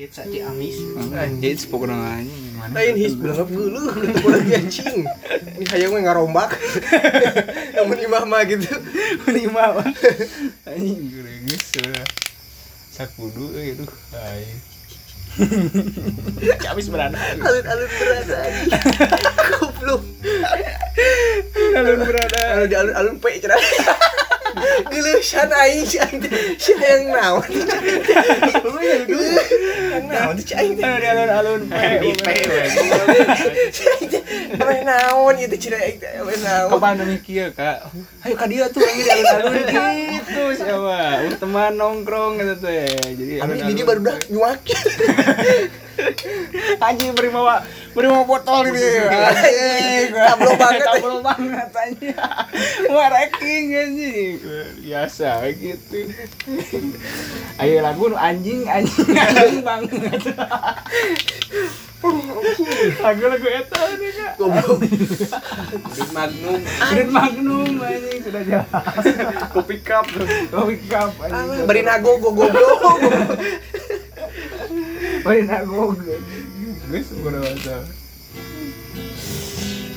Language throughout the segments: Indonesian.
Hits aja amis. Hits pokoknya anjing mana? Lain his bilang apa dulu, itu lagi anjing. Ini hayang mah ngarombak. Namun imah mah gitu. lima mah anjing gue geus sakudu euy aduh ai Habis berada. Alun-alun berada. Goblok. Alun berada. Alun di alun-alun pe cenah. Geuleusan aing si aing teh. si hayang naon. Hayang naon si aing teh. Anu di alun-alun Di P, we. Si aing teh. Naon teh cenah aing teh. Naon. Kapan nih kieu kak? Ayo ka dia tuh lagi di alun-alun gitu siapa? Uh, teman nongkrong gitu ya. Jadi alun-alun. ini baru dah nyuak. Anjing beri bawa beri bawa botol ini anjing Tablo banget. tablo banget anjing wah ranking anjing biasa gitu ayo lagu anjing anjing anjing banget lagu lagu eta nih kak Goblok. Magnum. Green Magnum anjing sudah jelas Kopi cup. kopi cup anjing Beri nago go goblok. Beri nago gue udah masa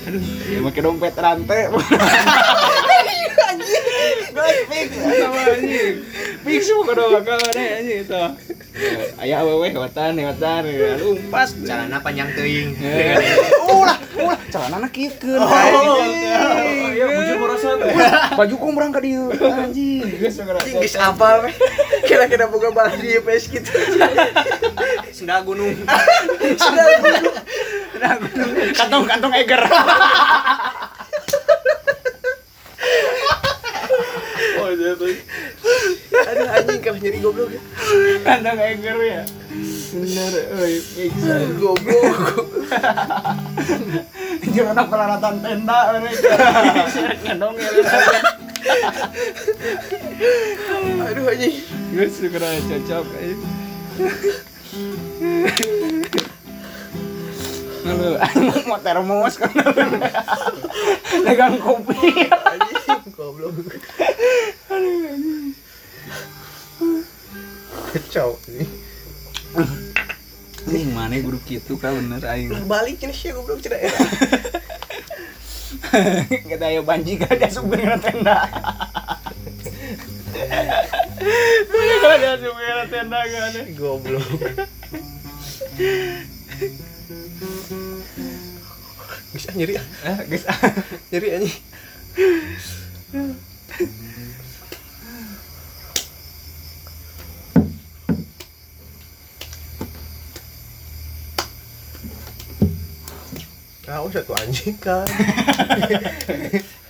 aduh. Ya pakai dompet rantai Fix sama anjing itu Ayah panjang teuing. Ulah ulah Oh, iya Baju? Kira-kira boga di gitu. Senda gunung. Sudah Kantong-kantong eger Oh jatuh Aduh anjing kalah nyeri goblok. Kantong eger ya Bener euy fix Goblok. Jangan anak peralatan tenda mereka Kantong Aduh anjing. Gue suka cocok aja. Lalu mau termos kan Pegang kopi Anjing goblok. Kacau ini. Ini mana guru gitu kan bener aing Balik ini sih goblok cenah. Kita ayo banji kan dia supir tenda Kalau dia supir tenda kan Goblok. Bisa nyeri ah. Guys Nyeri anjing. Kau satu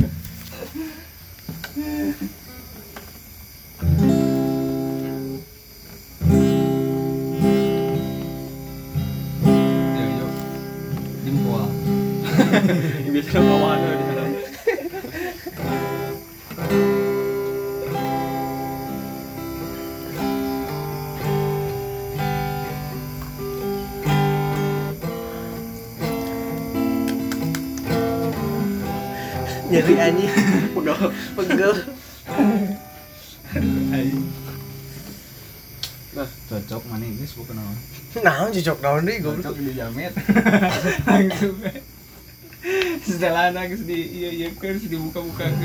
Udah. Pegel. Bah, cocok mana ini bukan apa? Nah, cocok naon deui goblok. Cocok di jamet. Langsung. Setelah nangis di iya iya kan dibuka-buka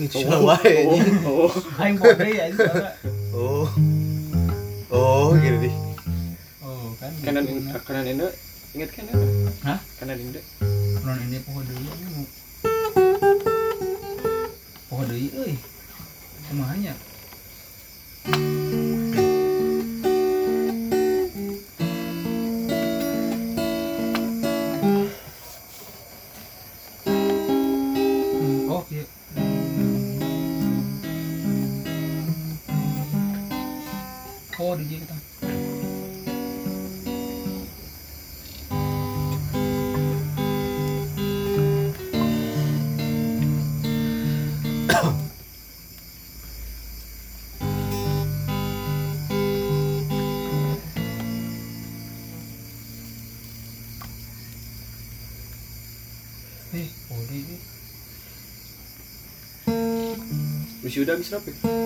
gitu cenah wae. Oh. Aing ya. Oh. Oh, gitu deh. Oh, kan. Kanan gitu. kanan Indo ingat kan? Hah? Kanan Indo. Non ini poho deui anu. Poho deui euy. Kumaha May syuda, Miss Rap eh.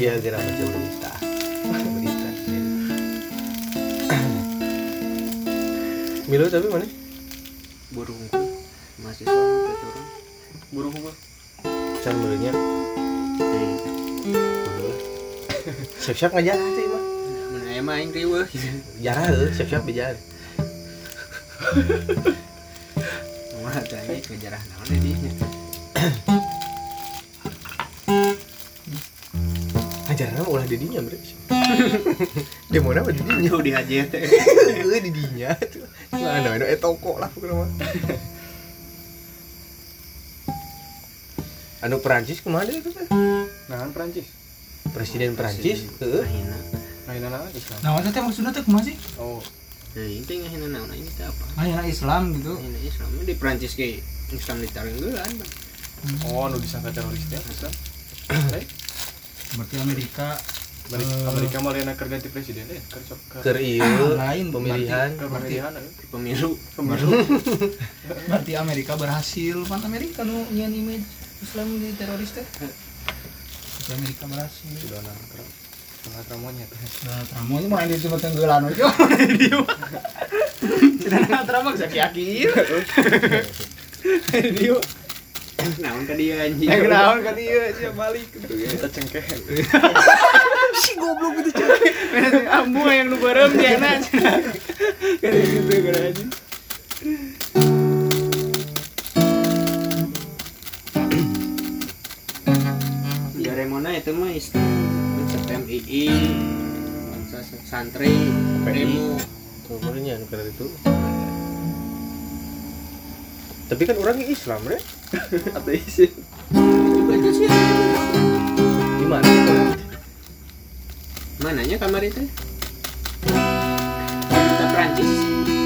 Sia geura baca berita. Berita. Milo tapi mana? Burung mahasiswa teh turun. Burung gua Can mulanya. Teh. Siap-siap ngajar teh mah. Mun aya mah aing riweuh. Jarah heuh, siap-siap bejar. Mah teh aing kejarah naon deui dinya. Ngajarna ulah di dinya, Bre. Demo na di dinya. Jauh di haji teh. Heuh di dinya. Lah anu anu toko lah pokoknya mah. Anu Perancis ke mana itu teh? Nah, Prancis Presiden Perancis, nah, Islam Nah, maksudnya teh maksudnya teh kumaha sih? Oh, Deui teh ngahina naon aing teh apa? Ah, ya Islam gitu. Ahina Islam di Prancis ge Islam ditarenggeun. oh, nu disangka teroris teh Islam Eh, Berarti Amerika Amerika, Eh. Amerika malah ganti presiden deh Keur ke Keur ieu lain pemilihan. pemilihan eh. Pemilu. Pemilu Berarti Amerika berhasil. Pan Amerika nu nyian image Islam di teroris teh. Berarti Amerika berhasil. Sudah nah, ter- tengah teramonya teh Nah, ini mau di tenggelan aja. Dia. Sudah Trump mah sakit Dia. Naon ka dia anjing. Naon kan dia dia balik gitu ya. Kita cengkeh Si goblok gitu cewek. Ambu yang nu bareng dia na. Kan gitu kan aja. Ya remona itu mah Islam. Konsep MII. Bangsa santri. Demo. Umurnya keur itu. Tapi kan orangnya Islam, Bre. Ateis ya Juga aja sih. Di mana sih orang? Mananya kamar itu? Duta Prancis.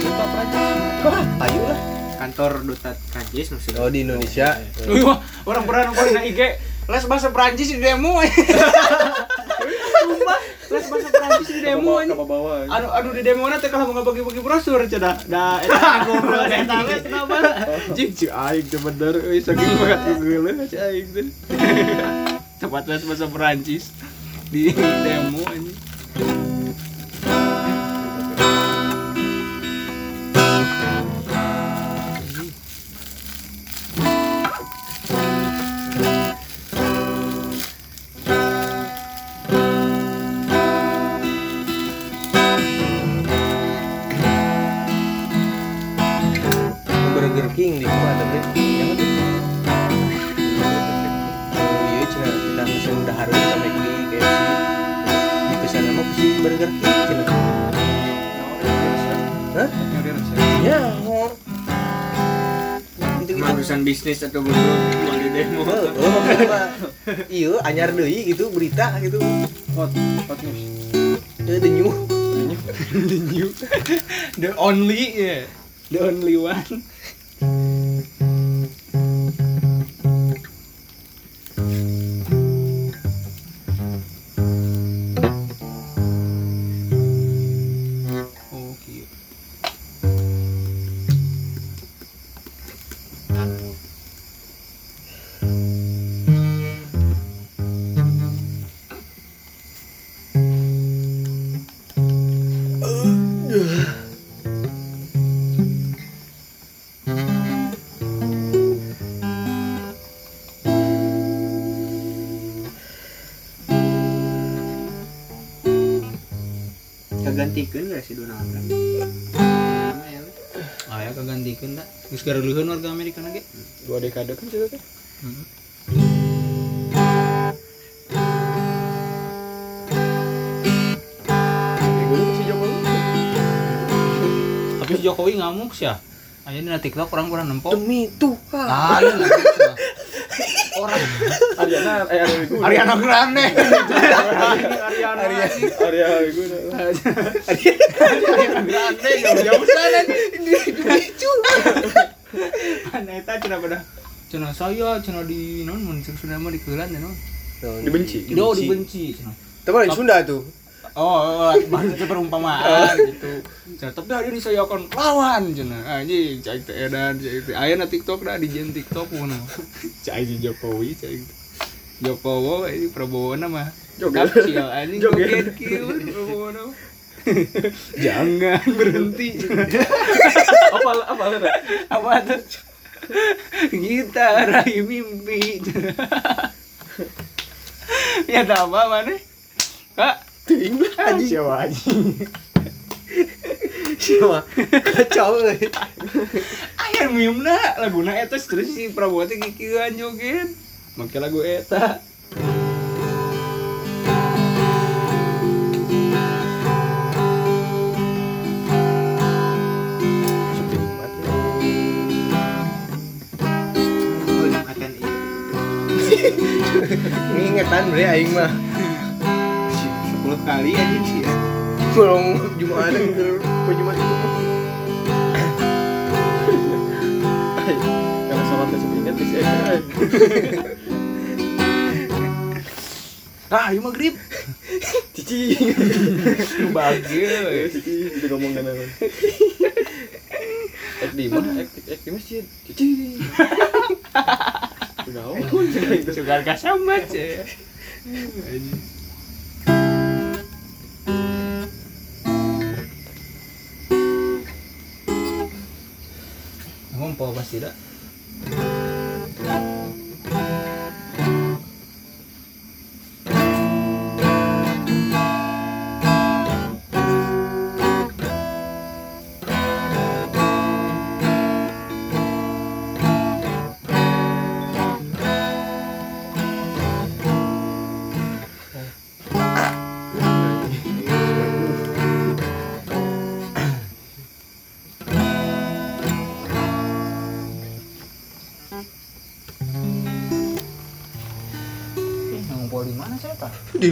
Duta Prancis Wah, ayo lah. Kantor Duta Prancis maksudnya. Oh, di Indonesia. Wah, orang pernah di IG les bahasa Prancis di demo. Sumpah, les bahasa Prancis di demo ini. Anu anu di demo na teh kalau mau bagi-bagi brosur cenah. Da eta goblok eta we kenapa? Cing cing aing teh bener euy saking banget geuleuh aing teh. Tempat les bahasa Prancis di demo bisnis atau belum mau di demo? Oh, oh, iya anyar deui gitu berita gitu. Hot hot news. Eh, the new. The new. The only ya the only one Kagantikeun gak sih Donald Trump? Aya kagantikeun da. Geus gareuleun warga Amerika na ge. dua dekade kan cerita teh Ego lu si Jokowi Tapi si Jokowi ngamuk sih ya. Aya di TikTok orang kurang nempok. demi Tuhan Ah, iya. Orang. Ariana eh Ariana Ego Ariana Grande. Ariana Ariana Ego Ariana Grande jauh jauh sana Mana eta cenah pada. Cenah saya cenah di non mun sudah mah dikelan ya non. dibenci? Dibenci cenah. teman di Sunda tuh Oh, oh, baru itu perumpamaan gitu. Tapi hari ini saya akan lawan cenah. Anjing, cai teh edan, cai teh aya na TikTok dah di jen TikTok mana. Cai Jokowi, cai Jokowi ini Prabowo nama. Joget. Kecil anjing Joget. Prabowo nama. Jangan berhenti. apa apa apa Apa tuh? Kita raih mimpi. ya apa mana? Kak, ting anjing siapa anjing? siapa kacau euy Aya mimna laguna eta terus si Prabowo teh kikieuan joget. Make lagu eta. ngingetan bre aing mah 10 kali anjing sih. ya. belum Jumat ke Jumat itu karena sholat teh sepi ingat sih eh Ah, ieu magrib. cici Bahagia. cici itu ngomong kan apa di mana di masjid cici Kenapa? Itu Suka kasambat ya. Ngompo pasti dah. Di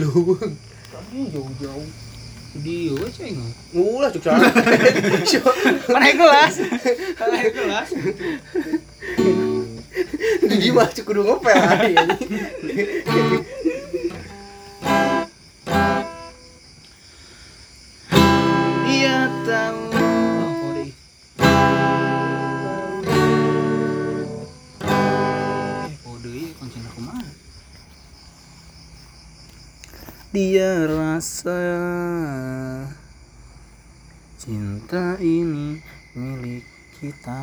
Tadi jauh-jauh. Di nggak? ngulah cuk Mana kelas? Mana kelas? di mah cuk kudu ngopel Dia rasa cinta ini milik kita.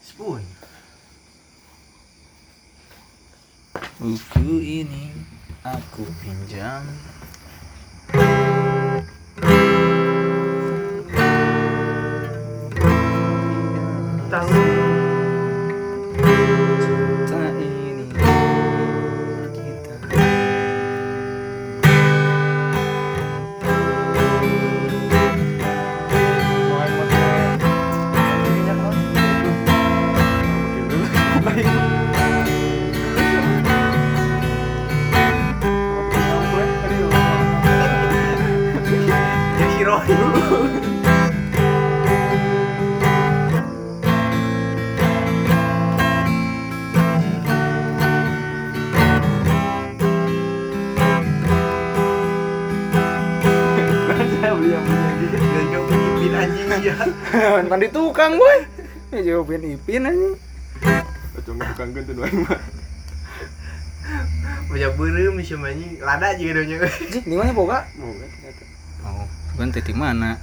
spoon Buku ini aku pinjam. Tukang. Ya jawabin Ipin anjing. Cuma tukang gentun wae mah. Banyak di sama anjing. Lada juga donya. Ji, di mana boga? Mau kan. Oh, bukan titik mana?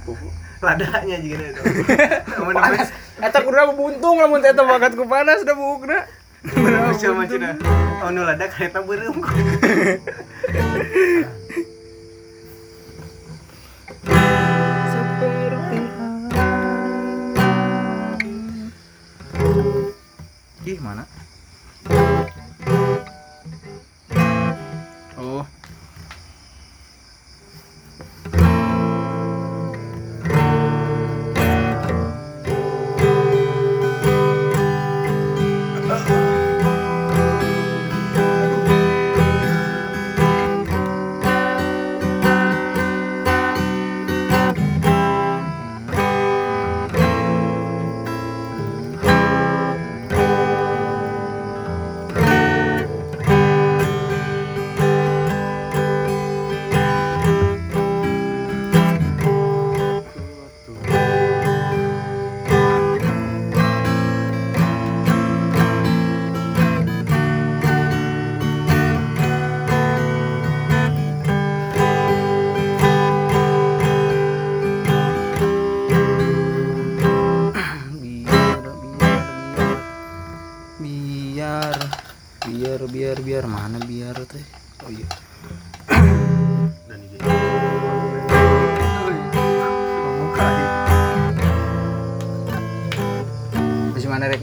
Ladanya juga itu. Namun Panas. Eta kudu buntung lamun teh bakat ku panas da bukna. Sama cina. Oh nu lada kereta berem. mana? Oh.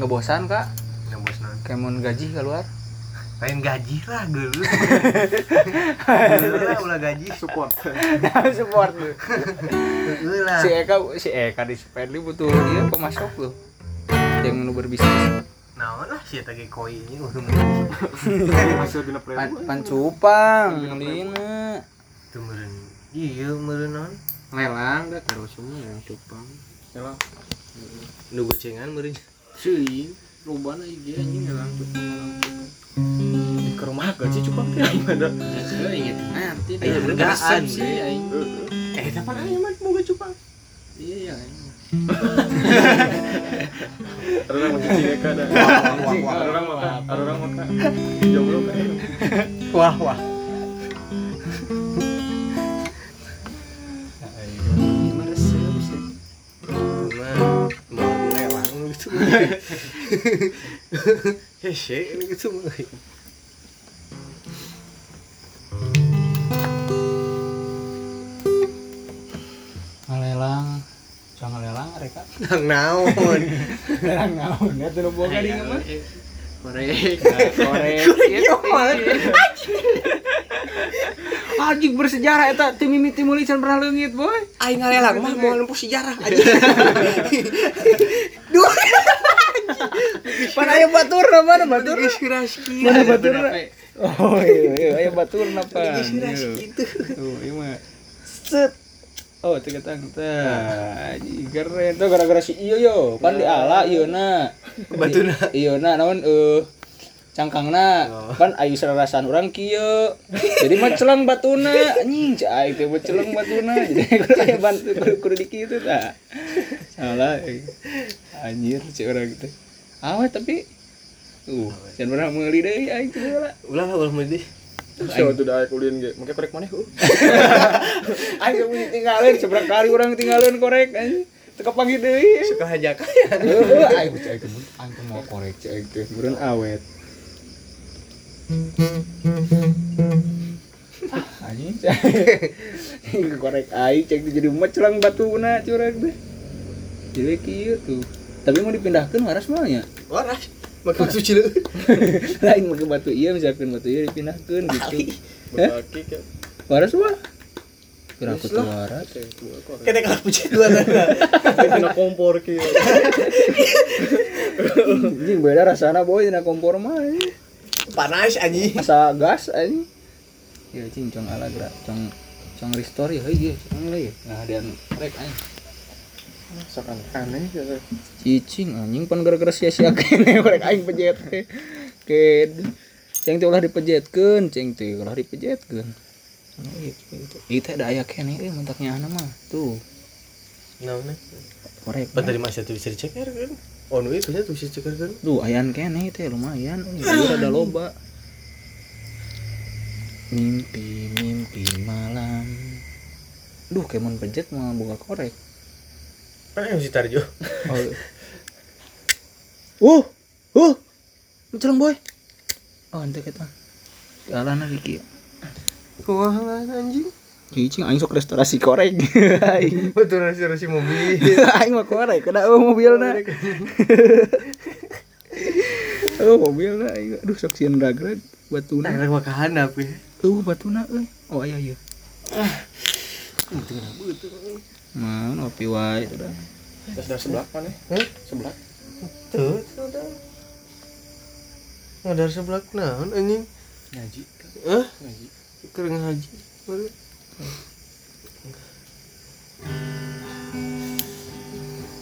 Ngebosan kak Yang bos non. kemun gaji keluar Pengen gaji lah geuleuh. Geuleuh lah ulah gaji. Support. support Geuleuh lah. si Eka si Eka di Spendly butuh dia pemasok tuh yang nu berbisnis Naon lah sia teh koinnya urang. Hasil dina pan, premi. pan cupang lina Teu meureun. Iya naon? lelang dah terus semua yang cupang Yalah. Nu gocengan meureun. Sih rubana iya anjing lelang cupang Ke rumah gaji cupang teh aing ada. saya inget nanti bergaan, resep sih Eh, tapi aya mah boga cupang. iya ya Ada orang mencuci eka ada. Ada orang makan. Ada orang makan. Jomblo kan. Wah, wah. Gitu. Hese ini gitu. ngalelang mereka Nang naon. naon? Ya tuh boga di mah korek. Korek. Anjing. Bersejarah eta. Tim mimiti mulisan pernah leungit boy. Aing ngalelang mah mau nempuh sejarah aja. Duh, Pan aya baturna mana batur? geus raski. Mana baturna? Oh iya iya aya baturna pan. Geus raski gitu. Tuh ieu mah set. Oh teh. Anjing keren tuh gara-gara si ieu yo. Pan di ala ieuna. Batuna. Ieuna naon eh cangkangna pan ayu sararasan urang kieu. Jadi mah celang batuna anjing cai teh mah celang batuna. Jadi kudu aya bantu kudu kitu tah. Salah. eh. Anjir si urang teh. Awet tapi Uh, jangan pernah meuli deui aing teh heula. Ulah lah ulah meureun deh. Siapa tuh dah kulin ge. Make korek. Aing geus tinggalin seberapa kali urang tinggalin korek anjing. Teu kapanggih deui. Suka hajaka ya. Heeh, aing teh aing teh aing teh mau korek cek teh meureun awet. Ah, anjing cek. korek aing cek jadi mecelang batuna curang teh. Jadi kieu tuh. Tapi mau dipindahkeun waras mah nya. Waras. Makin suci lu. Lain make batu ieu misalkan batu ieu dipindahkeun gitu. Kan. Waras mah. Kira aku tuh waras. Kete kalau puji dua Kena kompor kieu. Anjing beda rasana boy dina kompor mah. anjing. Panas anjing. Asa gas anjing. Ya cing cong ala gerak cong Cang restore ya iya lah ya. Nah dan rek aing. Sok aneh gitu Cicing anjing pan gara-gara sia-sia kene rek aing pejet teh. Ke ceng teh ulah dipejetkeun, ceng teh ulah dipejetkeun. Oh, iya, gitu. Ieu teh da aya kene euy mentaknya mah. Tuh, naon korek. Pas tadi masih tuh bisa dicek kan oh nu itu tuh bisa dicek kan Tuh ayan kene teh lumayan. Ieu ada loba. Mimpi mimpi malam. Duh, kemon pejet mau buka korek. Kan yang si Tarjo Oh. Uh, uh, mencelang boy. Oh, ente kita. Jalan lagi kieu. Wah anjing Cicing aing sok restorasi korek. Aing. betul restorasi mobil Aing mah korek kena oh mobilna. Oh mobilna aing aduh sok sieun ragrag batuna. nah makahan apa ya Uh batuna euy. Oh aya ieu. Mana ngopi wae udah. Sudah sebelah mana? Hah? Sebelah. tuh ada ada sebelah naon anjing Ngaji. eh Ngaji. kering haji baru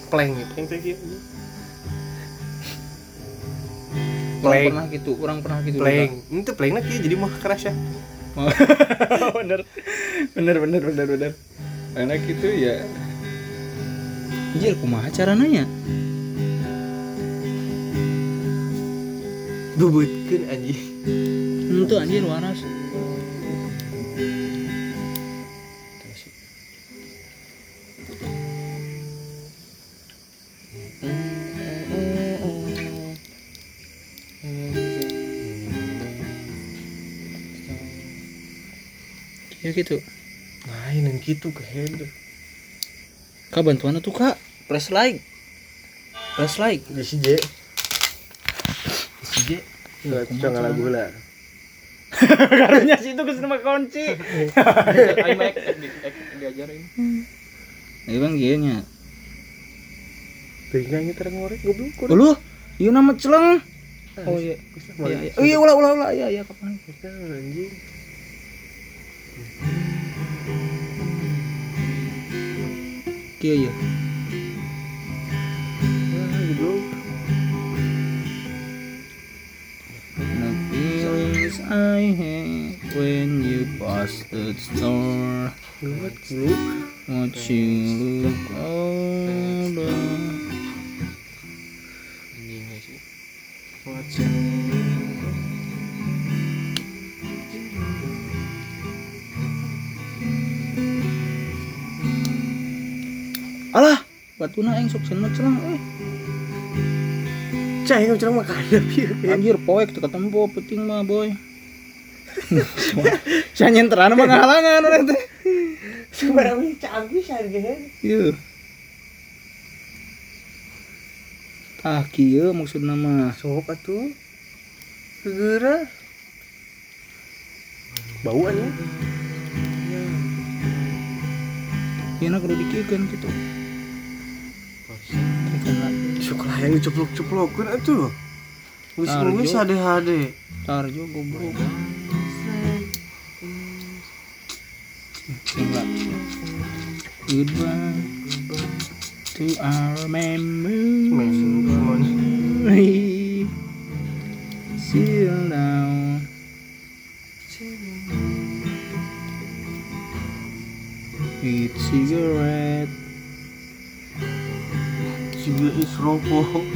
pleng pleng teh Pleng. pernah gitu, orang pernah gitu. pleng itu pleng lagi jadi mah keras ya bener bener bener bener bener karena gitu ya. Anjir kumaha carana ya bubutkeun anjing. Itu anjir waras. Ya gitu gitu ke head Kak bantuan tuh kak. Press like. Press like. Di si J. Si J. Jangan lagu lah Karunya situ ke sama kunci. Aing mek diajarin. Ini bang gini nya Tinggal kita ngorek goblok Lu Iya nama celeng. Oh iya. Iya iya Oh iya ulah ulah ulah. Iya iya kapan? Anjing The feelings I had when you passed the store What look? What you look older Alah, batuna yang sok seneng celang eh. Cah, yang curang makan pieu Anjir poek teu ketemu penting mah boy. Saya nyenteran mah ngahalangan orang teh. Sebarang ini canggih harga Ieu. Tah kieu maksudna mah. Sok atuh. Segera. Bau anjing. Ieu na kudu dikiekeun kitu. Syukurlah yang diceplok-ceplokkeun atuh. Geus Tarjo. geus hade-hade. Tarjo goblok. Goodbye to our memory. Men, Seal down. Eat cigarette. Juga is rokok.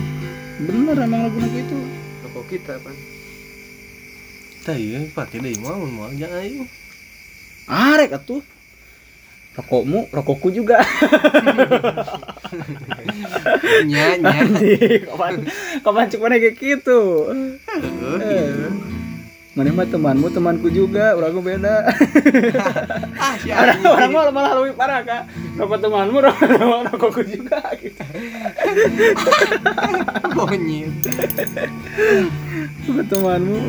Bener emang lagu gitu. Rokok kita. Tah ieu pake deui mah mun moal jangan aing. Arek atuh. Rokokmu, rokokku juga. Nya nya. kapan kapan cek mana kayak gitu. Eh. Mana mah temanmu, temanku juga, orangku beda. Ah, si orang malah malah lebih parah kak. Rokok temanmu, rokok rokokku juga. Gitu. Monyet. Rokok temanmu.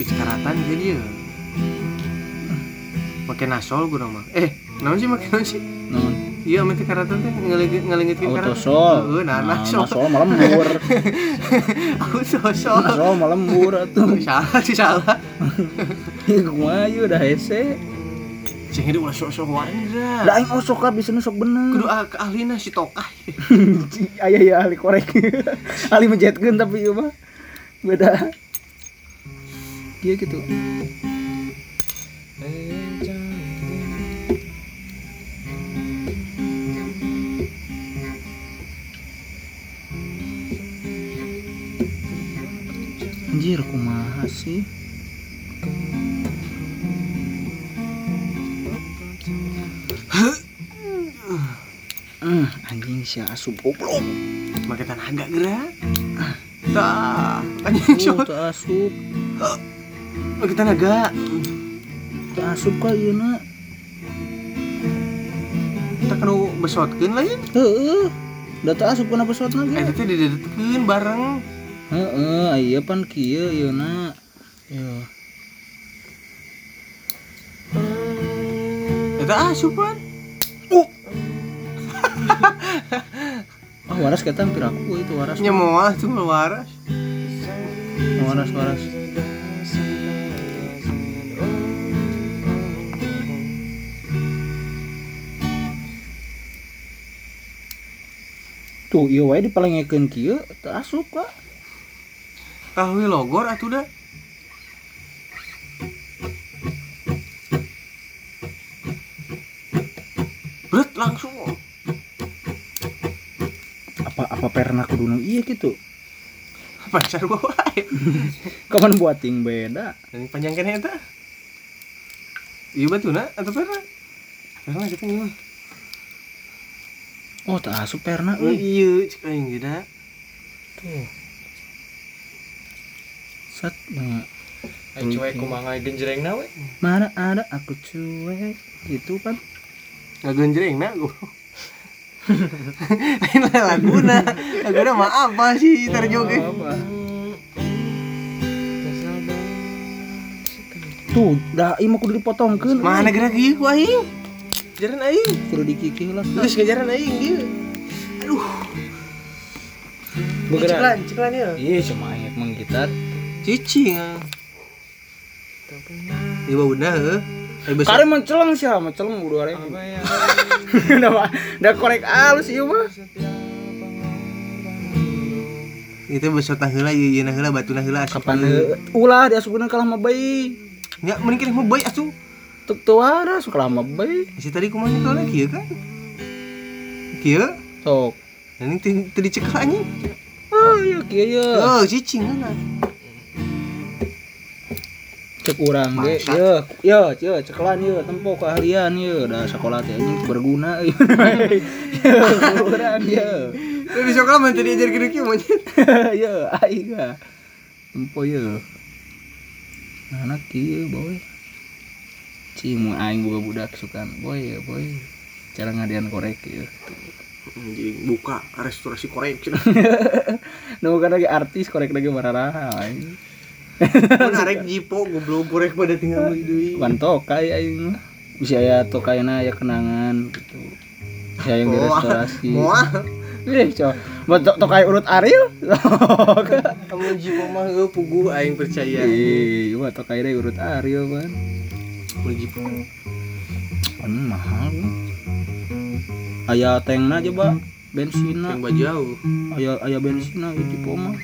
Bis karatan ke dia. Pakai nasol kurang mah. Eh, naon sih naon sih? Non. Iya, make karatan teh ngelingit ngelingitkeun karatan. Autosol. Heeh, nah, Nah, nasol. nasol malah lembur. Aku sosol. Nasol malah lembur atuh. Salah sih salah. Ieu kumaha ieu dah hese. Cing hidup ulah sok-sok wae dah. Da aing osok ka bisa sok bener. Kudu ah, ke ahlina si tokah. Aya ya ahli korek. ahli menjahitkeun tapi ieu mah beda. Ieu gitu. Anjir kumaha sih? Hmm, anjing si asup goblok. Make tenaga gerak. Tah, anjing Oh, shot. teu asup, Make tenaga. asup ka ieu na. Kita kanu besotkeun lain. Heeh. Da teu asup kana pesawatna Eh ge. teh didedetkeun bareng. Heeh, aya pan kieu ieu na. Yo. Eta asupan. Oh, waras kata hampir aku itu waras. Nya moal tuh waras. Waras waras. Tuh, ieu wae dipalengekeun kieu teu asup ka. Kahwi logor atuh dah. Berat langsung. Apa apa pernah kudu nu ieu kitu? Pacar bawa. Kapan buating beda. Dan panjang kan eta. Iya batuna atau pernah? Pernah kita ngilu. Oh, teu asup perna Oh iya, cek aing. Tuh. Sat nah, Ayo cuek kumaha genjreng na we. mana ada aku cuek gitu kan. Ngagenjreng na gua. Lain laguna. Laguna mah apa sih terjoget? Apa? Tuh, dah ieu mah kudu dipotongkeun. Mana gerak ieu ku aing? Jaran aing. kudu dikikih lah. Geus ngajaran aing ieu. Aduh. Ceklan, ceklan ya. Iya, cuma ayat menggitar. Cicing. ah. Di bawah beuna heuh. Ayo besok. Kare menceleng sih, menceleng udah arek. Udah mah, udah korek alus ieu mah. Itu besok tah heula ieu ieu heula batuna heula asup. Kapan heuh? ulah diasupkeun ka lama bayi. Ya mending mau bayi asuh. Tuk teu waras ka lama bayi. Si tadi kumaha nyekelna kieu kan? Kieu? Sok. Ini teu teu dicekel anjing. Oh, iya kieu ye. Oh, cicing kan. Cek urang ge. Ye, ye, ye, cekelan ye, tempo keahlian ye, da sekolah teh anjing berguna. Ye, urang ye. Tapi sekolah mah tadi ajar kieu kieu monyet. Ye, aing ga. Tempo ye. Anak kieu boy. Cimu aing boga budak sukan boy ya boy. Cara ngadian korek ye. Anjing buka restorasi korek cenah. Nu kan lagi artis korek lagi mararaha arek jipo goblok korek pada tinggal beli deui. Bukan tokai aing mah. Bisa aya tokaina aya kenangan gitu. Saya yang direstorasi. Moal. Coba. Mau to- tokai urut Ariel? Kamu jipo mah heuh pugu aing percaya. Ih, mah tokai deh urut Ariel kan. Mun jipo. Kan mahal. Bang. Aya tankna aja, Pak. Bensinna. Yang bajau. Aya aya bensinna ieu tipe mah.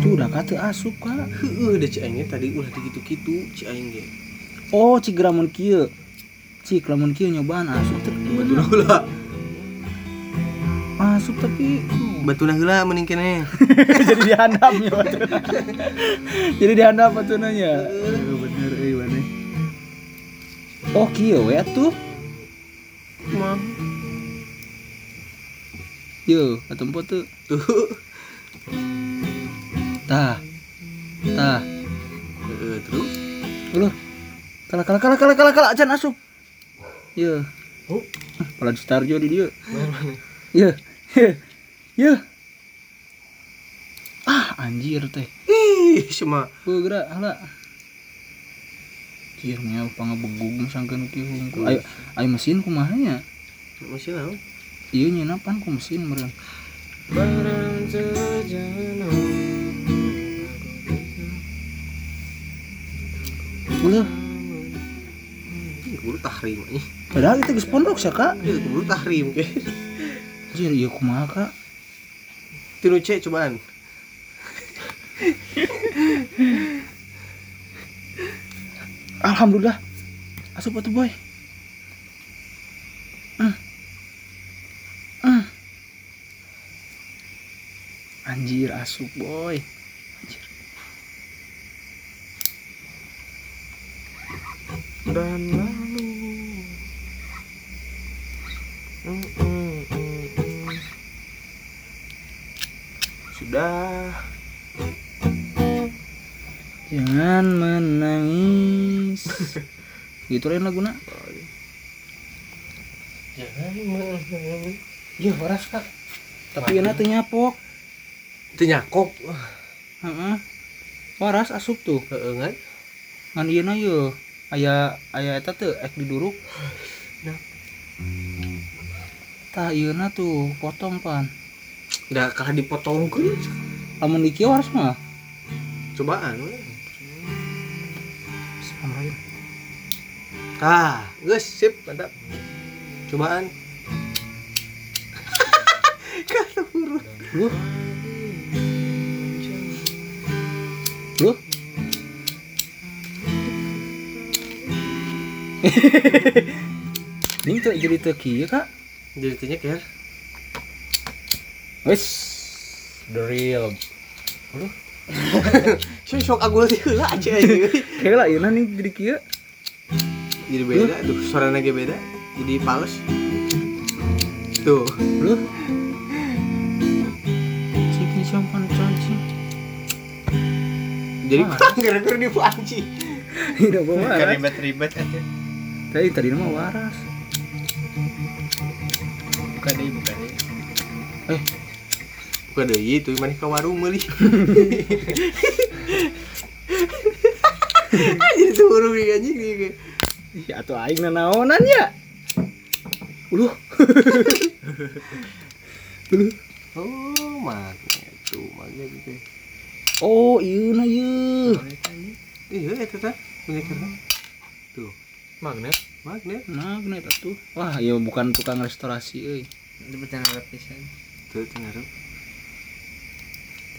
Tuh udah kata asup kak. Heueuh da ci aing tadi ulah dikitu-kitu ci aing ge. Oh, cik lamun kieu. Cik lamun kieu nyobaan asup teh. Batuna heula. Asup tapi Batuna heula mending keneh. jadi dihandapnya batuna. jadi dihandap batunanya. Eh, bener euy maneh. Oh, kieu we atuh. Mah. Yo, katempo tuh. Tah. Tah. Heeh, terus Uluh. Kalah kalah kalah kalah kalah kalah acan asup. Yo. Oh. Pala di Starjo di dia. Yo. Yo. Ah, anjir teh. ih cuma Beuh gerak hala. Anjir nya pangabegung sangkeun kieu hungkul. Ayo ayo mesin kumaha nya? masih naon? Ieu nya napan ku mesin meureun. Beulah. Kudu tahrim anjing. Padahal itu geus pondok sia, Kak. Ieu kudu tahrim ke. Anjir, ieu kumaha, Kak? Tinu C cobaan. Alhamdulillah. Asup atuh, boy. Hmm. Hmm. Anjir, asup, boy. Anjir. Dan lalu Mm, mm, mm, mm. Sudah Jangan menangis. gitu lain laguna. Jangan menangis. Iya, waras, Kak. Tapi enak teu nyapok. Itu nyakop. Heeh. Waras asup tuh. Heeh kan? Ngan ieu na ieu. Aya aya eta teu ek diduruk. Nah. Tah ieu na tuh potong pan. Udah kalah dipotongkeun. Lamun di kieu waras mah. Cobaan. Ah, geus sip, mantap. Cobaan. Kata huruf. Ini tuh jadi teu kieu, Kak. Jadi tanya kayak Wis. The real. Saya shock aku lagi heula aja ini. Kayak lah ieu nih jadi kieu. Jadi beda tuh, suaranya lagi beda. Jadi pales. Tuh. Lu. Cik ini sampan cacing. Jadi kurang gara-gara di panci. Tidak bawa waras. ribet-ribet aja Tadi tadi mah waras. bukan deh bukan deh Eh, Bukan deh itu, mana ke warung. Anjir tuh warung nih anjing nih. ih atuh aing na naonan ya. Uluh. Uluh. Oh, magnet tuh, magnet gitu. Oh, ieu na ieu. Iya, itu tah. Punya kerja. Tuh, magnet magnet. Magnet atuh. Wah, ieu bukan tukang restorasi euy. itu pertanyaan lapisan Tuh, tinggal.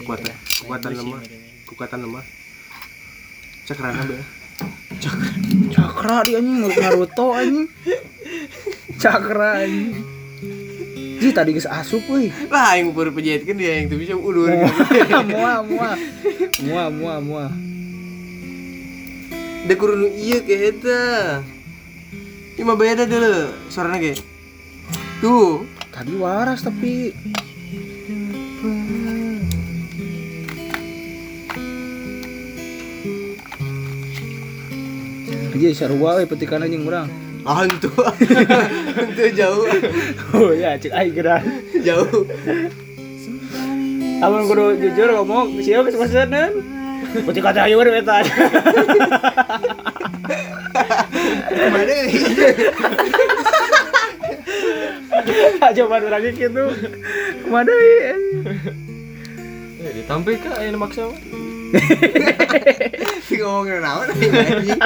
Kekuatan- kekuatan lemah. Kekuatan lemah. Cakrana be. Cakra di anjing menurut Naruto anjing. Cakra anjing. Ji tadi geus asup euy. Lah, yang baru penjahit kan dia yang tuh bisa udur. Muah, muah. Muah, muah, muah. Udah kurun iya kayak eta. Ini mah beda dulu suaranya kayak. Tuh. Tadi waras tapi Aja sarua we petikan anjing urang. Ah, itu. Itu jauh. Oh ya, cek aing geran. Jauh. Amun kudu jujur ngomong, sieu geus Peti kata ayo we eta. Mana Coba urang kitu. Kumaha deui? Ya ditampil kak ayeuna maksa. Si ngomongin naon anjing.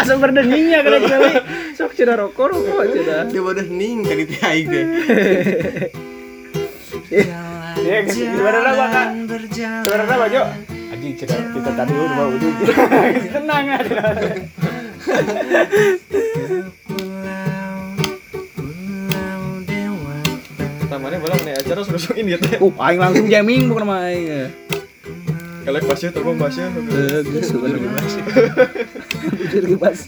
Asa berdening ya kana cewek. Sok cenah rokok rokok cenah. Dia udah ning tadi teh aing teh. Ya, sebenarnya apa kak? Sebenarnya apa Jo? Anjing cenah kita tadi udah mau ujung. Tenang aja. Pertamanya malah nih acara suruh-suruhin gitu ya. Uh, aing langsung jamming bukan mah aing. Kalau basah tuh bang basah. Bagus sebenarnya. Bujur ke bas.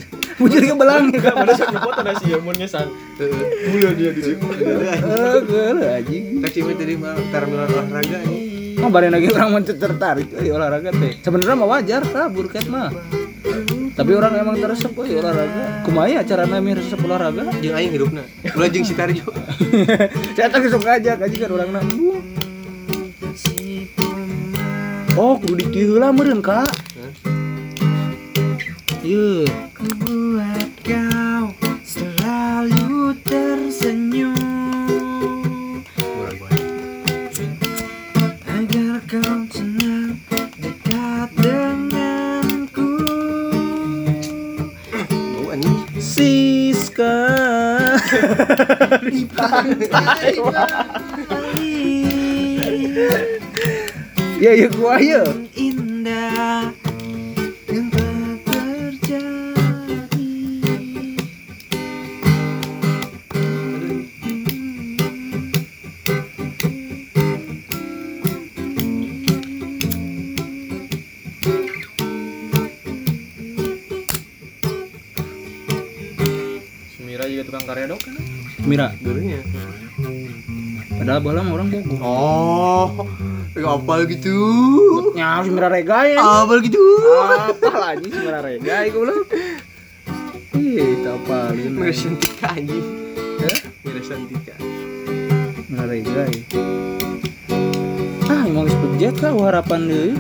Bujur ke belang. Mana sih foto ada sih mun ngesan. Mulia dia di situ. Eh, geul anjing. Kasih tadi mah terminal olahraga anjing. Oh, bari lagi orang mau tertarik euy olahraga teh. Sebenarnya mah wajar tah burket mah. Tapi orang emang teresep euy olahraga. Kumaha ya carana mi resep olahraga? Jeung aing hidupna. Ulah jeung si Tarjo. Saya tak suka aja kaji kan nanggung. Oh, kudu dikieu heula meureun, Kak. Ieu. buat Di pantai. Ya ya gua ya Indah Mira Dulunya. Padahal bola orang bogo Oh, ya apa gitu? Nya Mira Rega ya Apa gitu? Apa lagi Mira Rega itu belum Ih, tak apa Mira Santika. Hah? Mira Santika. Mira Rega ya Ah, emang sepejet kah harapan deh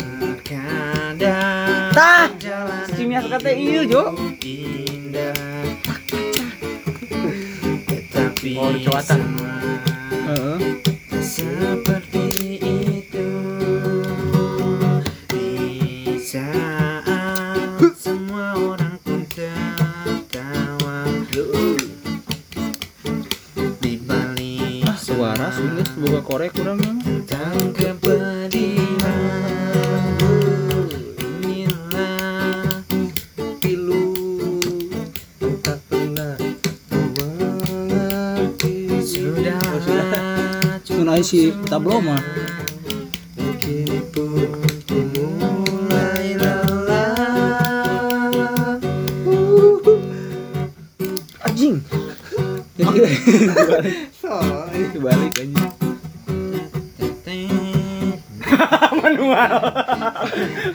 Kadang Tah, si Mia kata iya Jo indah Oh, di Cawatan. Heeh. Seperti itu. Di saat semua orang pun tertawa. Di balik Ah, suara sulit buka korek kurangnya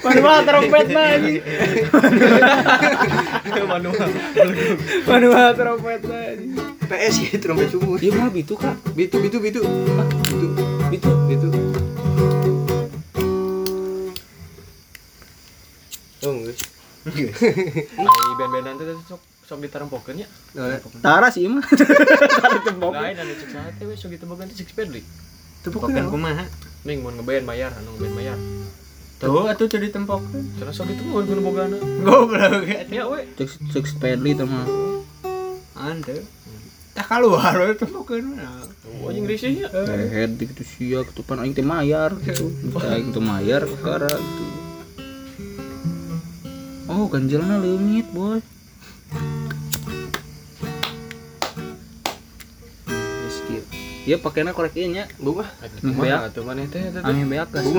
Manual trompet mah anjing? Manual. Manual trompet mah PS ya trompet subuh Dia mah itu kak. Bitu bitu bitu. Bitu. Itu Bitu. Oh enggak. Ai band-bandan teh sok sok ditarempokeun nya Tara sih mah Tara tembok lain anu cek sate we sok ditebogan teh cek pedli Bukan kumaha. ning mun ngeband bayar anu ngeband bayar tuh atuh teu ditempokkeun cenah sok ditemukeun kudu bogana Goblok. ya we Cek cek Spadley tuh mah Ande. Tak keluar we tempokeun mana. oh anjing risih ya Head gitu sia ketupan aing teh mayar gitu. Tah aing teh mayar perkara gitu. Oh, ganjelna leungit, boy. Skill. Iya pakainya korek ieu nya. Bunga Kumaha atuh maneh teh teh Ami beak gas.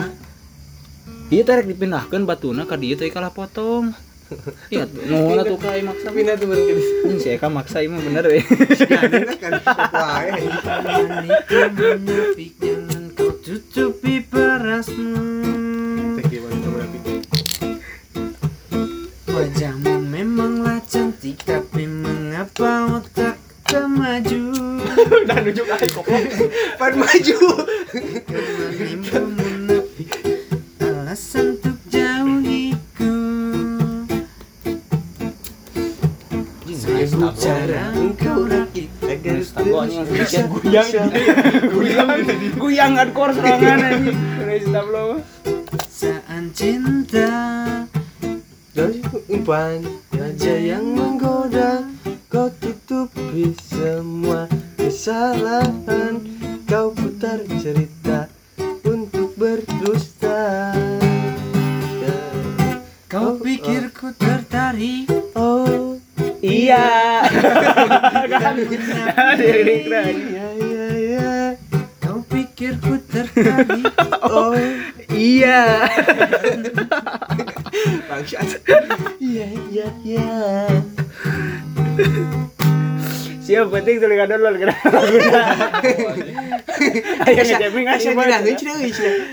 Iya tarik dipindahkan batuna ka dieu teh kalah potong. Iya, nuhun atuh ka ieu maksa. Pindah tuh balik ke Ini si Eka maksa ieu mah bener we. Menepik jangan kau tutupi parasmu. Wajahmu memanglah cantik tapi mengapa otak tak maju? udah nunjuk ae goblok Pan maju cara engkau rakit agar Tablonya bisa guyang. Guyang. Guyang hardcore serangan anjing. Dari tablo saat cinta. Dari umpan Raja yang menggoda Kau tutupi semua kesalahan Kau putar cerita Untuk berdusta Kau pikir ku tertarik Iya. Kan lirik lagi. Ya ya ya Kau pikir ku tertarik Oh Iya. Bangsat Ya ya ya Siap penting download kena laguna. Ayo ngejaming aja Cenah euy cenah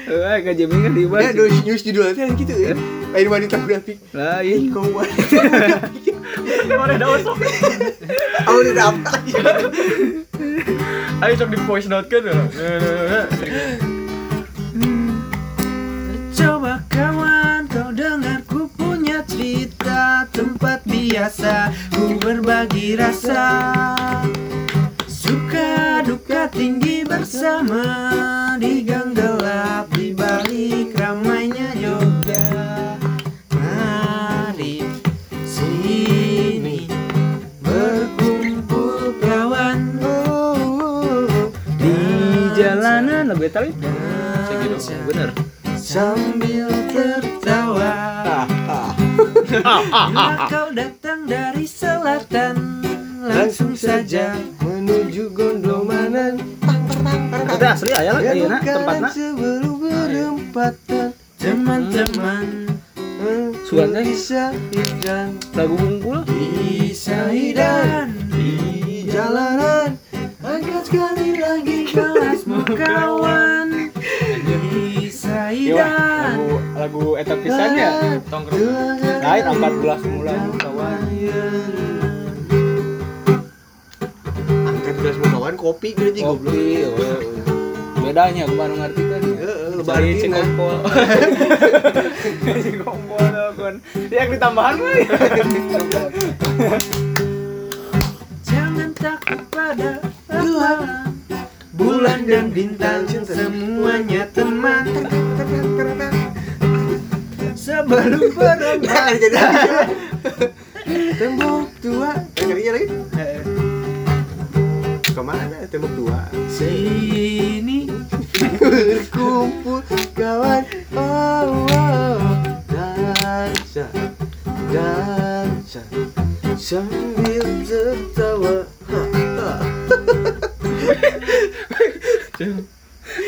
Eh, ngejaming kan di Ya dos news judul teh gitu ya Air wanita grafik Lah, iya. Kau wanita grafik mana ada osok Oh udah daftar ayo sok di voice note kan Coba kawan kau dengar ku punya cerita Tempat biasa ku berbagi rasa. Suka duka tinggi bersama Di Sambil tertawa. Bila kau datang dari selatan Langsung saja menuju gondomanan. Itu asli aya lah ayeuna Bukan tempatna sebelum berempatan Teman-teman. Suaranya bisa hidan lagu bungkul di Sahidan di jalanan. Angkat sekali lagi Kelasmu kawan Sahidan lagu lagu eta pisan ya? Tongkrong. Lain 14 bulan. Kawan angkat gelas kawan kopi berarti goblok kopi oh. bedanya ke mana ngerti kan lebaran ini. kompol si kompol kan yang ditambahan mah ya Jangan takut pada alam Bulan dan bintang semuanya teman. Sebelum jadi tembok tua. Kalinya lagi? Ke mana? Tembok tua. Sini. Berkumpul kawan. Oh, oh. dansa dansa. Sambil tertawa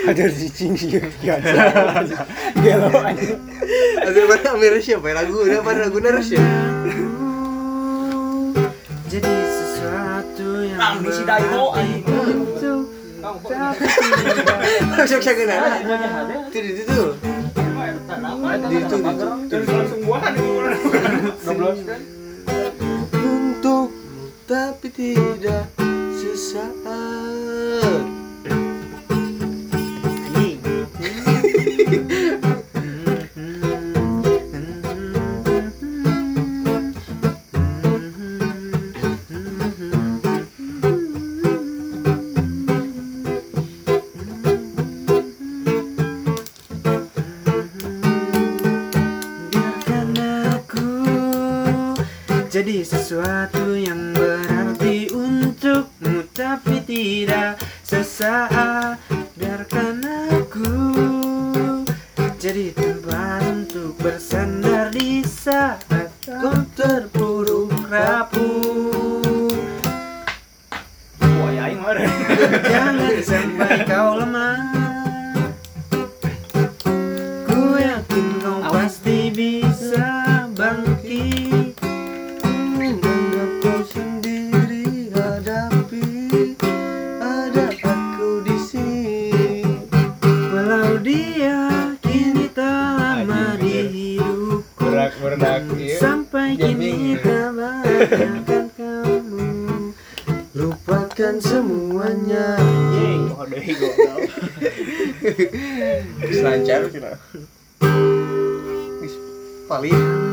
ada di sini ya gelo aja ada mana Amir siapa ya lagu apa lagu naras ya Jadi sesuatu yang si tidak sok kenal itu itu itu di terus langsung untuk tapi tidak sesaat dia kini tak lama di hidupku berak berak iya. Sampai kini tak bayangkan kamu. Lupakan semuanya. Oh. Selancar Paling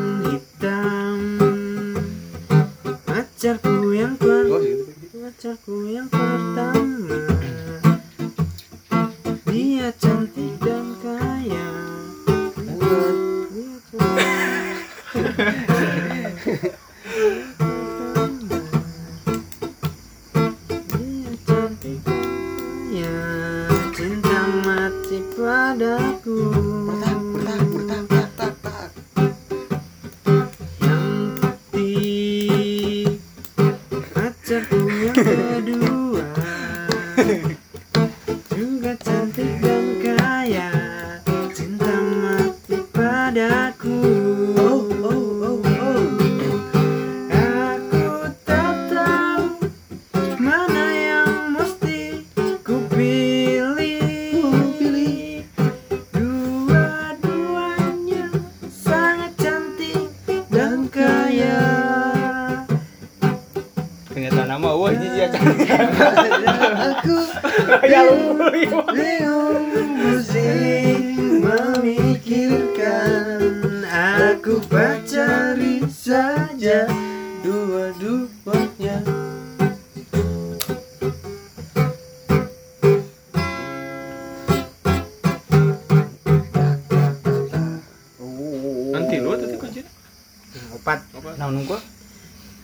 nanti lu tadi kunci Opat. Nah, nunggu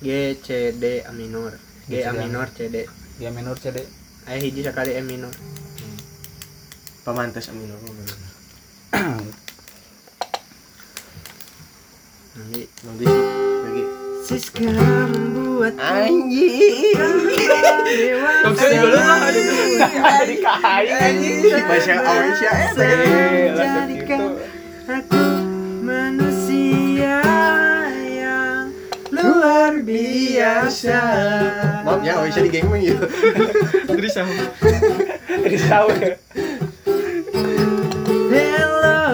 G, C, D, A minor. G, A minor, C, D. Dia minor CD. Ayo hiji sekali E minor. Pamantes amin nanti. Nanti lagi. Siska membuat anjing. dewasa Jadi kahai bahasa Aisyah eh biasa. maaf ya Aisyah di geng ya Gerisah. Risau ya. Hello,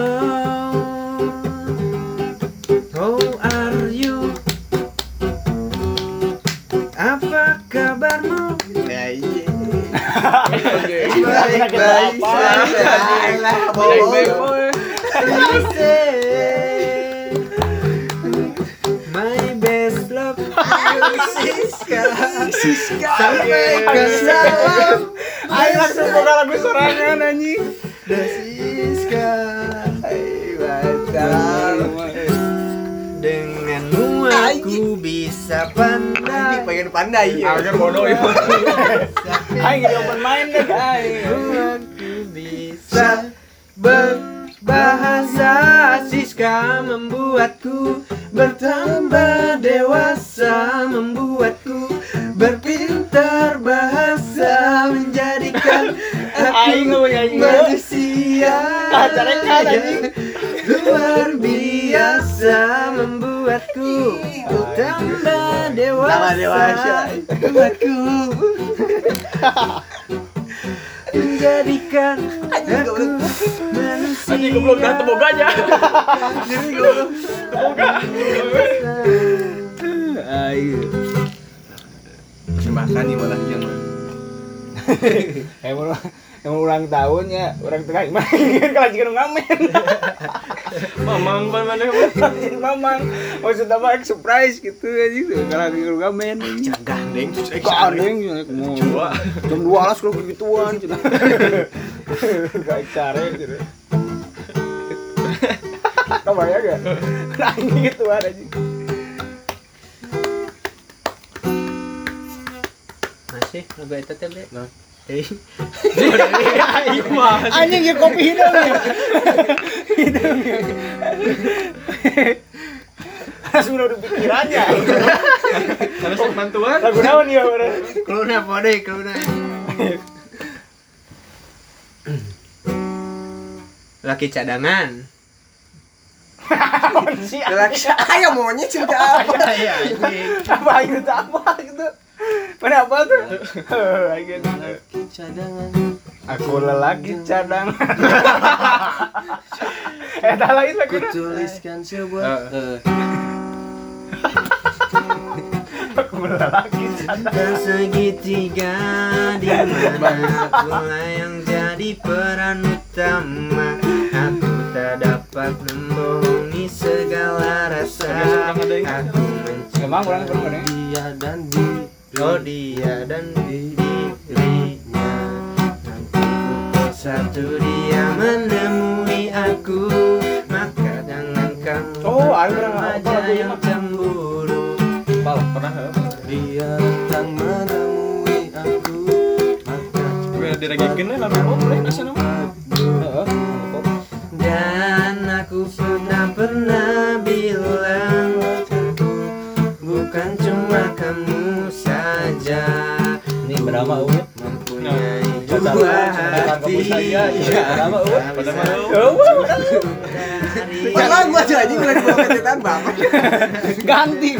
how are you? Apa kabarmu? ya iya Baik, baik. Alah, bohong. Siska. Siska Sampaikan salam, Ayo langsung buka lagu sorangan anjing. Siska. Hai, mantap. Denganmu aku bisa pandai. pengen pandai ya Agar bodoh ya. Aing jadi open minded aing. Aku bisa berbahasa Siska membuatku Kan, anjing. Luar biasa membuatku dewasa Tambah dewasa. Membuatku menjadikan aku manusia Anjing goblok dah teboganya. Ayo. makan nih malah yang Emang emang ulang tahun ya, orang tengah main kalau jika ngamen. Mamang mana mamang maksud apa surprise gitu aja tuh kalau lagi ngamen. gandeng terus Gandeng ya mau. Coba. Jam 2 alas kalau begituan cina. Gak cara gitu. Kebayang gak? Nah ini gitu aja. masih lagu itu teh bre Nah. Eh, Anjing ya kopi hidung ya. Hidung ya. Langsung udah pikirannya. Harus bantuan. Lagu naon ya bener. keluna pode keluna laki cadangan Si lagi ayo maunya cerita apa apa gitu apa gitu. Pada apa tuh? Gitu. cadangan Aku lelaki cadangan. Eh, tak lain lagi. ku tuliskan sebuah eh, Aku lelaki cadangan. Dan segitiga di mana pula yang jadi peran utama Aku tak dapat membohongi segala rasa Aku ada? dia dan di Oh dia dan dirinya. Nanti satu dia menemui aku Maka jangan kamu Oh, pernah apa remaja yang cemburu. Pal pernah. dia datang menemui aku maka Gue diragikin lah lalu oh boleh kasih nama. Dan aku sudah pernah Ini drama Uwit. Mempunyai hati Padahal gua aja anjing dibawa ke cetan bapak Ganti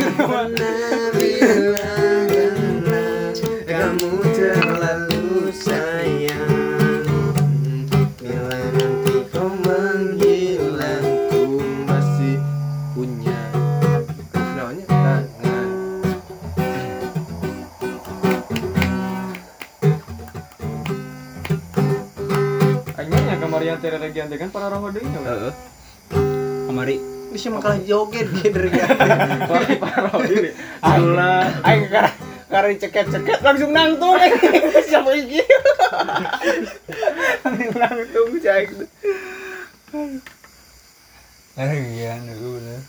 kan para roh deui. Heeh. Kamari. bisa makalah joget gitu ya Para roh deui. Alhamdulillah. Aing karena karena ceket-ceket langsung nangtung. Siapa iki? Langsung nangtung. Eh, iya, nih bener.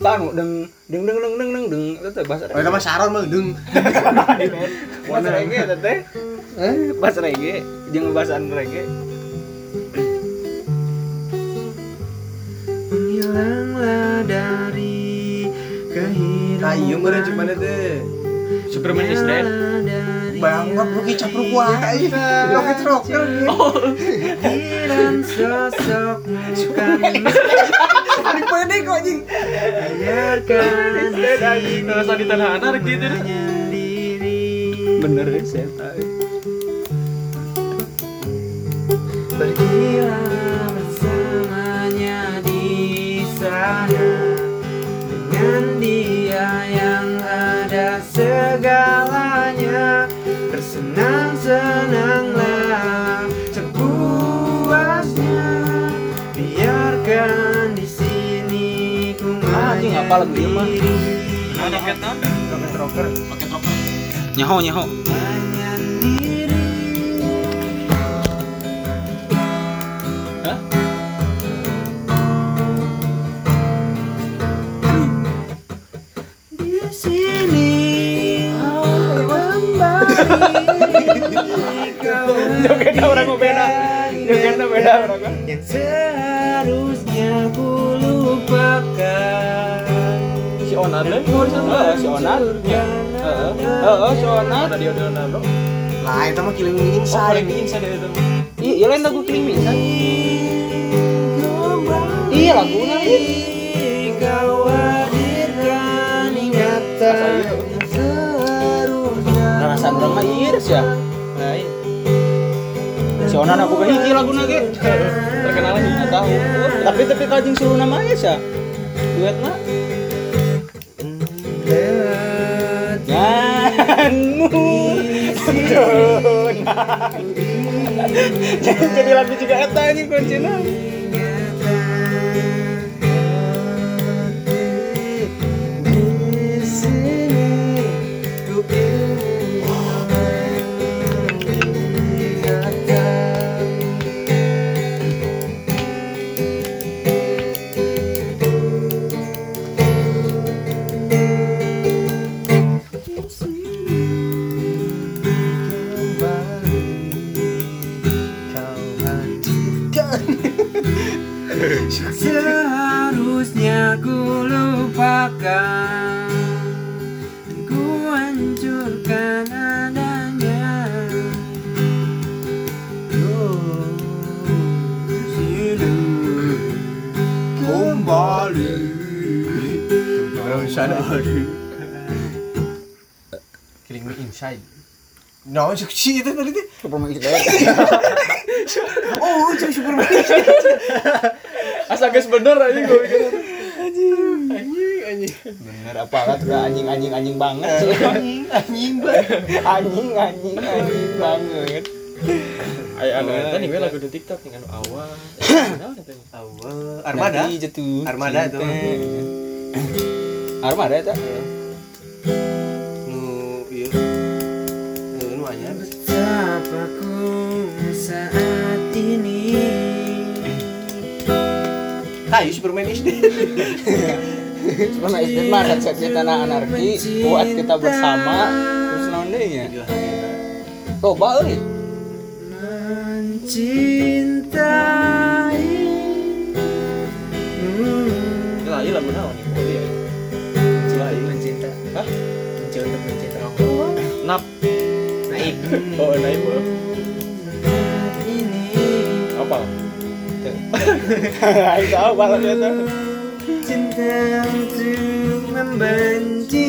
Bang, deng deng deng deng deng deng deng teh bahasa Oh, mah saron mah deng. Bahasa Ege itu teh. Pas reggae, jeung ngebahasaan reggae. Menghilanglah dari kehidupan Nah, iya meureun cuma teh. Superman is dead. Banget lu gitu. Pikiran sosokmu kan Paling pede kok anjing. biarkan di sini Rasa di tanah anarki itu. menyendiri Bener ya, saya tahu. Pergilah apa lagu ieu mah? menyendiri Rocket non? Rocket rocker. Rocket rocker. Nyaho nyaho. Hah? Di sini kembali kau Jogetnya orang mau beda. Jogetnya beda orang. yang seharusnya Onar deh. Heeh, si Onar. Heeh. Heeh, si Onar. Ada dia Leonardo. Lah, itu mah killing me Oh, inside. paling inside itu. Iya, iya lain lagu Killing Me kan. Iya laguna ieu. Kau hadirkan ingatan urang mah iris ya. Si Onar aku hiji laguna ge. Terkenal lagi. Nggak tahu. Tapi tapi kajing seluruh nama ya sih. Duetna. lewat Janganmu Jadi lagu juga eta anjing kuncina. Nah, si itu tadi tuh. Superman dead. Oh, jadi Superman. Asa guys bener aja gue mikir. Bener apa tuh anjing anjing anjing banget sih. Anjing, anjing banget. Anjing anjing anjing banget. Ayo anu eta nih gue lagu di TikTok nih anu eta nya? Awal. Armada. Armada itu. Armada itu. Kayu Superman is dead. Superman is dead mah konsepnya tanah anarki buat kita bersama terus naon deui nya. Loba euy. mencintai Hmm. Lah ieu lagu naon? Oh iya. mencinta Hah? mencoba untuk mencinta Nap. naib Oh, naib. Aing tahu balap eta. cinta untuk membenci.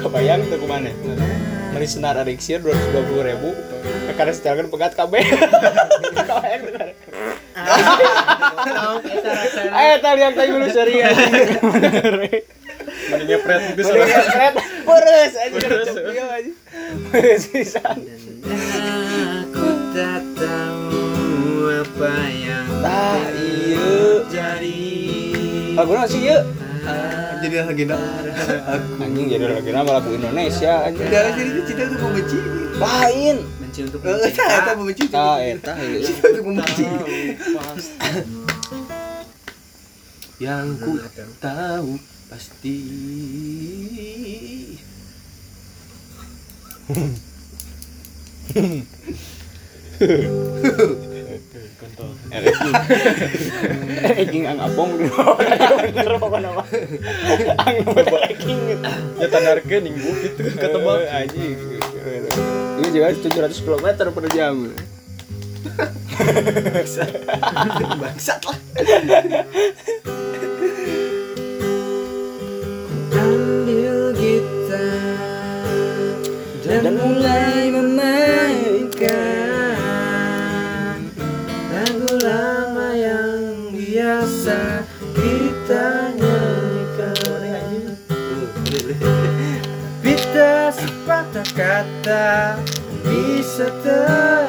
Kebayang tuh ke mana? Mari senar Arixir 220 ribu. Karena setelkan pegat KB Kebayang tuh Ayo tadi yang tadi dulu serius Mending ngepret itu Mending soalnya. keren Beres aja. Beres aja Beres pisan Aku tak tahu apa yang Tah iya terjadi Lagu sih yuk Jadi legenda. Aku. Anjing jadi lagu nama lagu Indonesia Udah jadi cinta tuh membenci. Lain membenci untuk Eh, mencinta eta eta membenci itu. eta heuh. Untuk membenci. Yang ku tahu pasti Eking ang bawah. Bener pokoknya mah. Ang eking gitu. ya Eh, ketebak anjing. Ini juga 700 km per jam. Bangsat lah. Dan mulai memainkan lagu lama yang biasa kita nyanyikan. Kita sepatah kata bisa terucap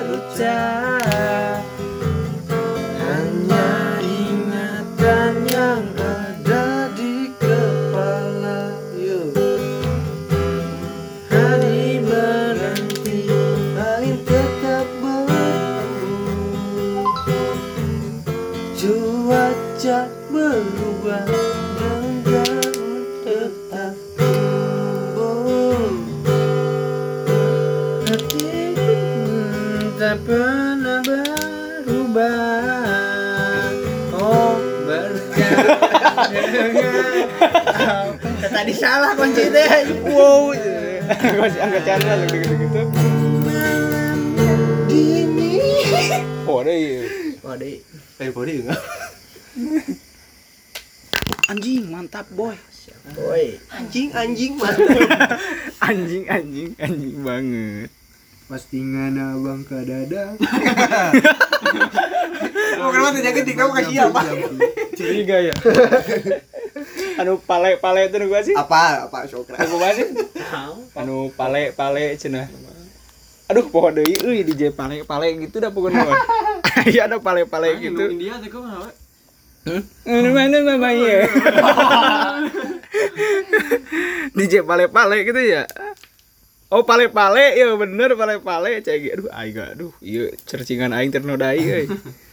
Tadi salah kunci deh Wow. Masih angkat channel gitu-gitu. Dini Oh, ada iya. Waduh Eh, boleh enggak? Anjing, mantap boy. Boy Anjing anjing mah. Anjing, anjing, anjing banget. Postingan abang ke dada Mau kenapa tuh jaket kamu kasih apa? curiga ya Anu pale-pale itu gua sih. Apa? Apa Sokra? Aku masih. Anu pale-pale cenah. Aduh, poho deui euy DJ pale-pale gitu dah pokoknya. Iya ada pale-pale gitu. India teh kok mah Mana mana mama ya. DJ pale-pale gitu ya. Oh pale-pale. Ya bener pale-pale. Cai aduh aing aduh. Ieu cercingan aing ternodai euy.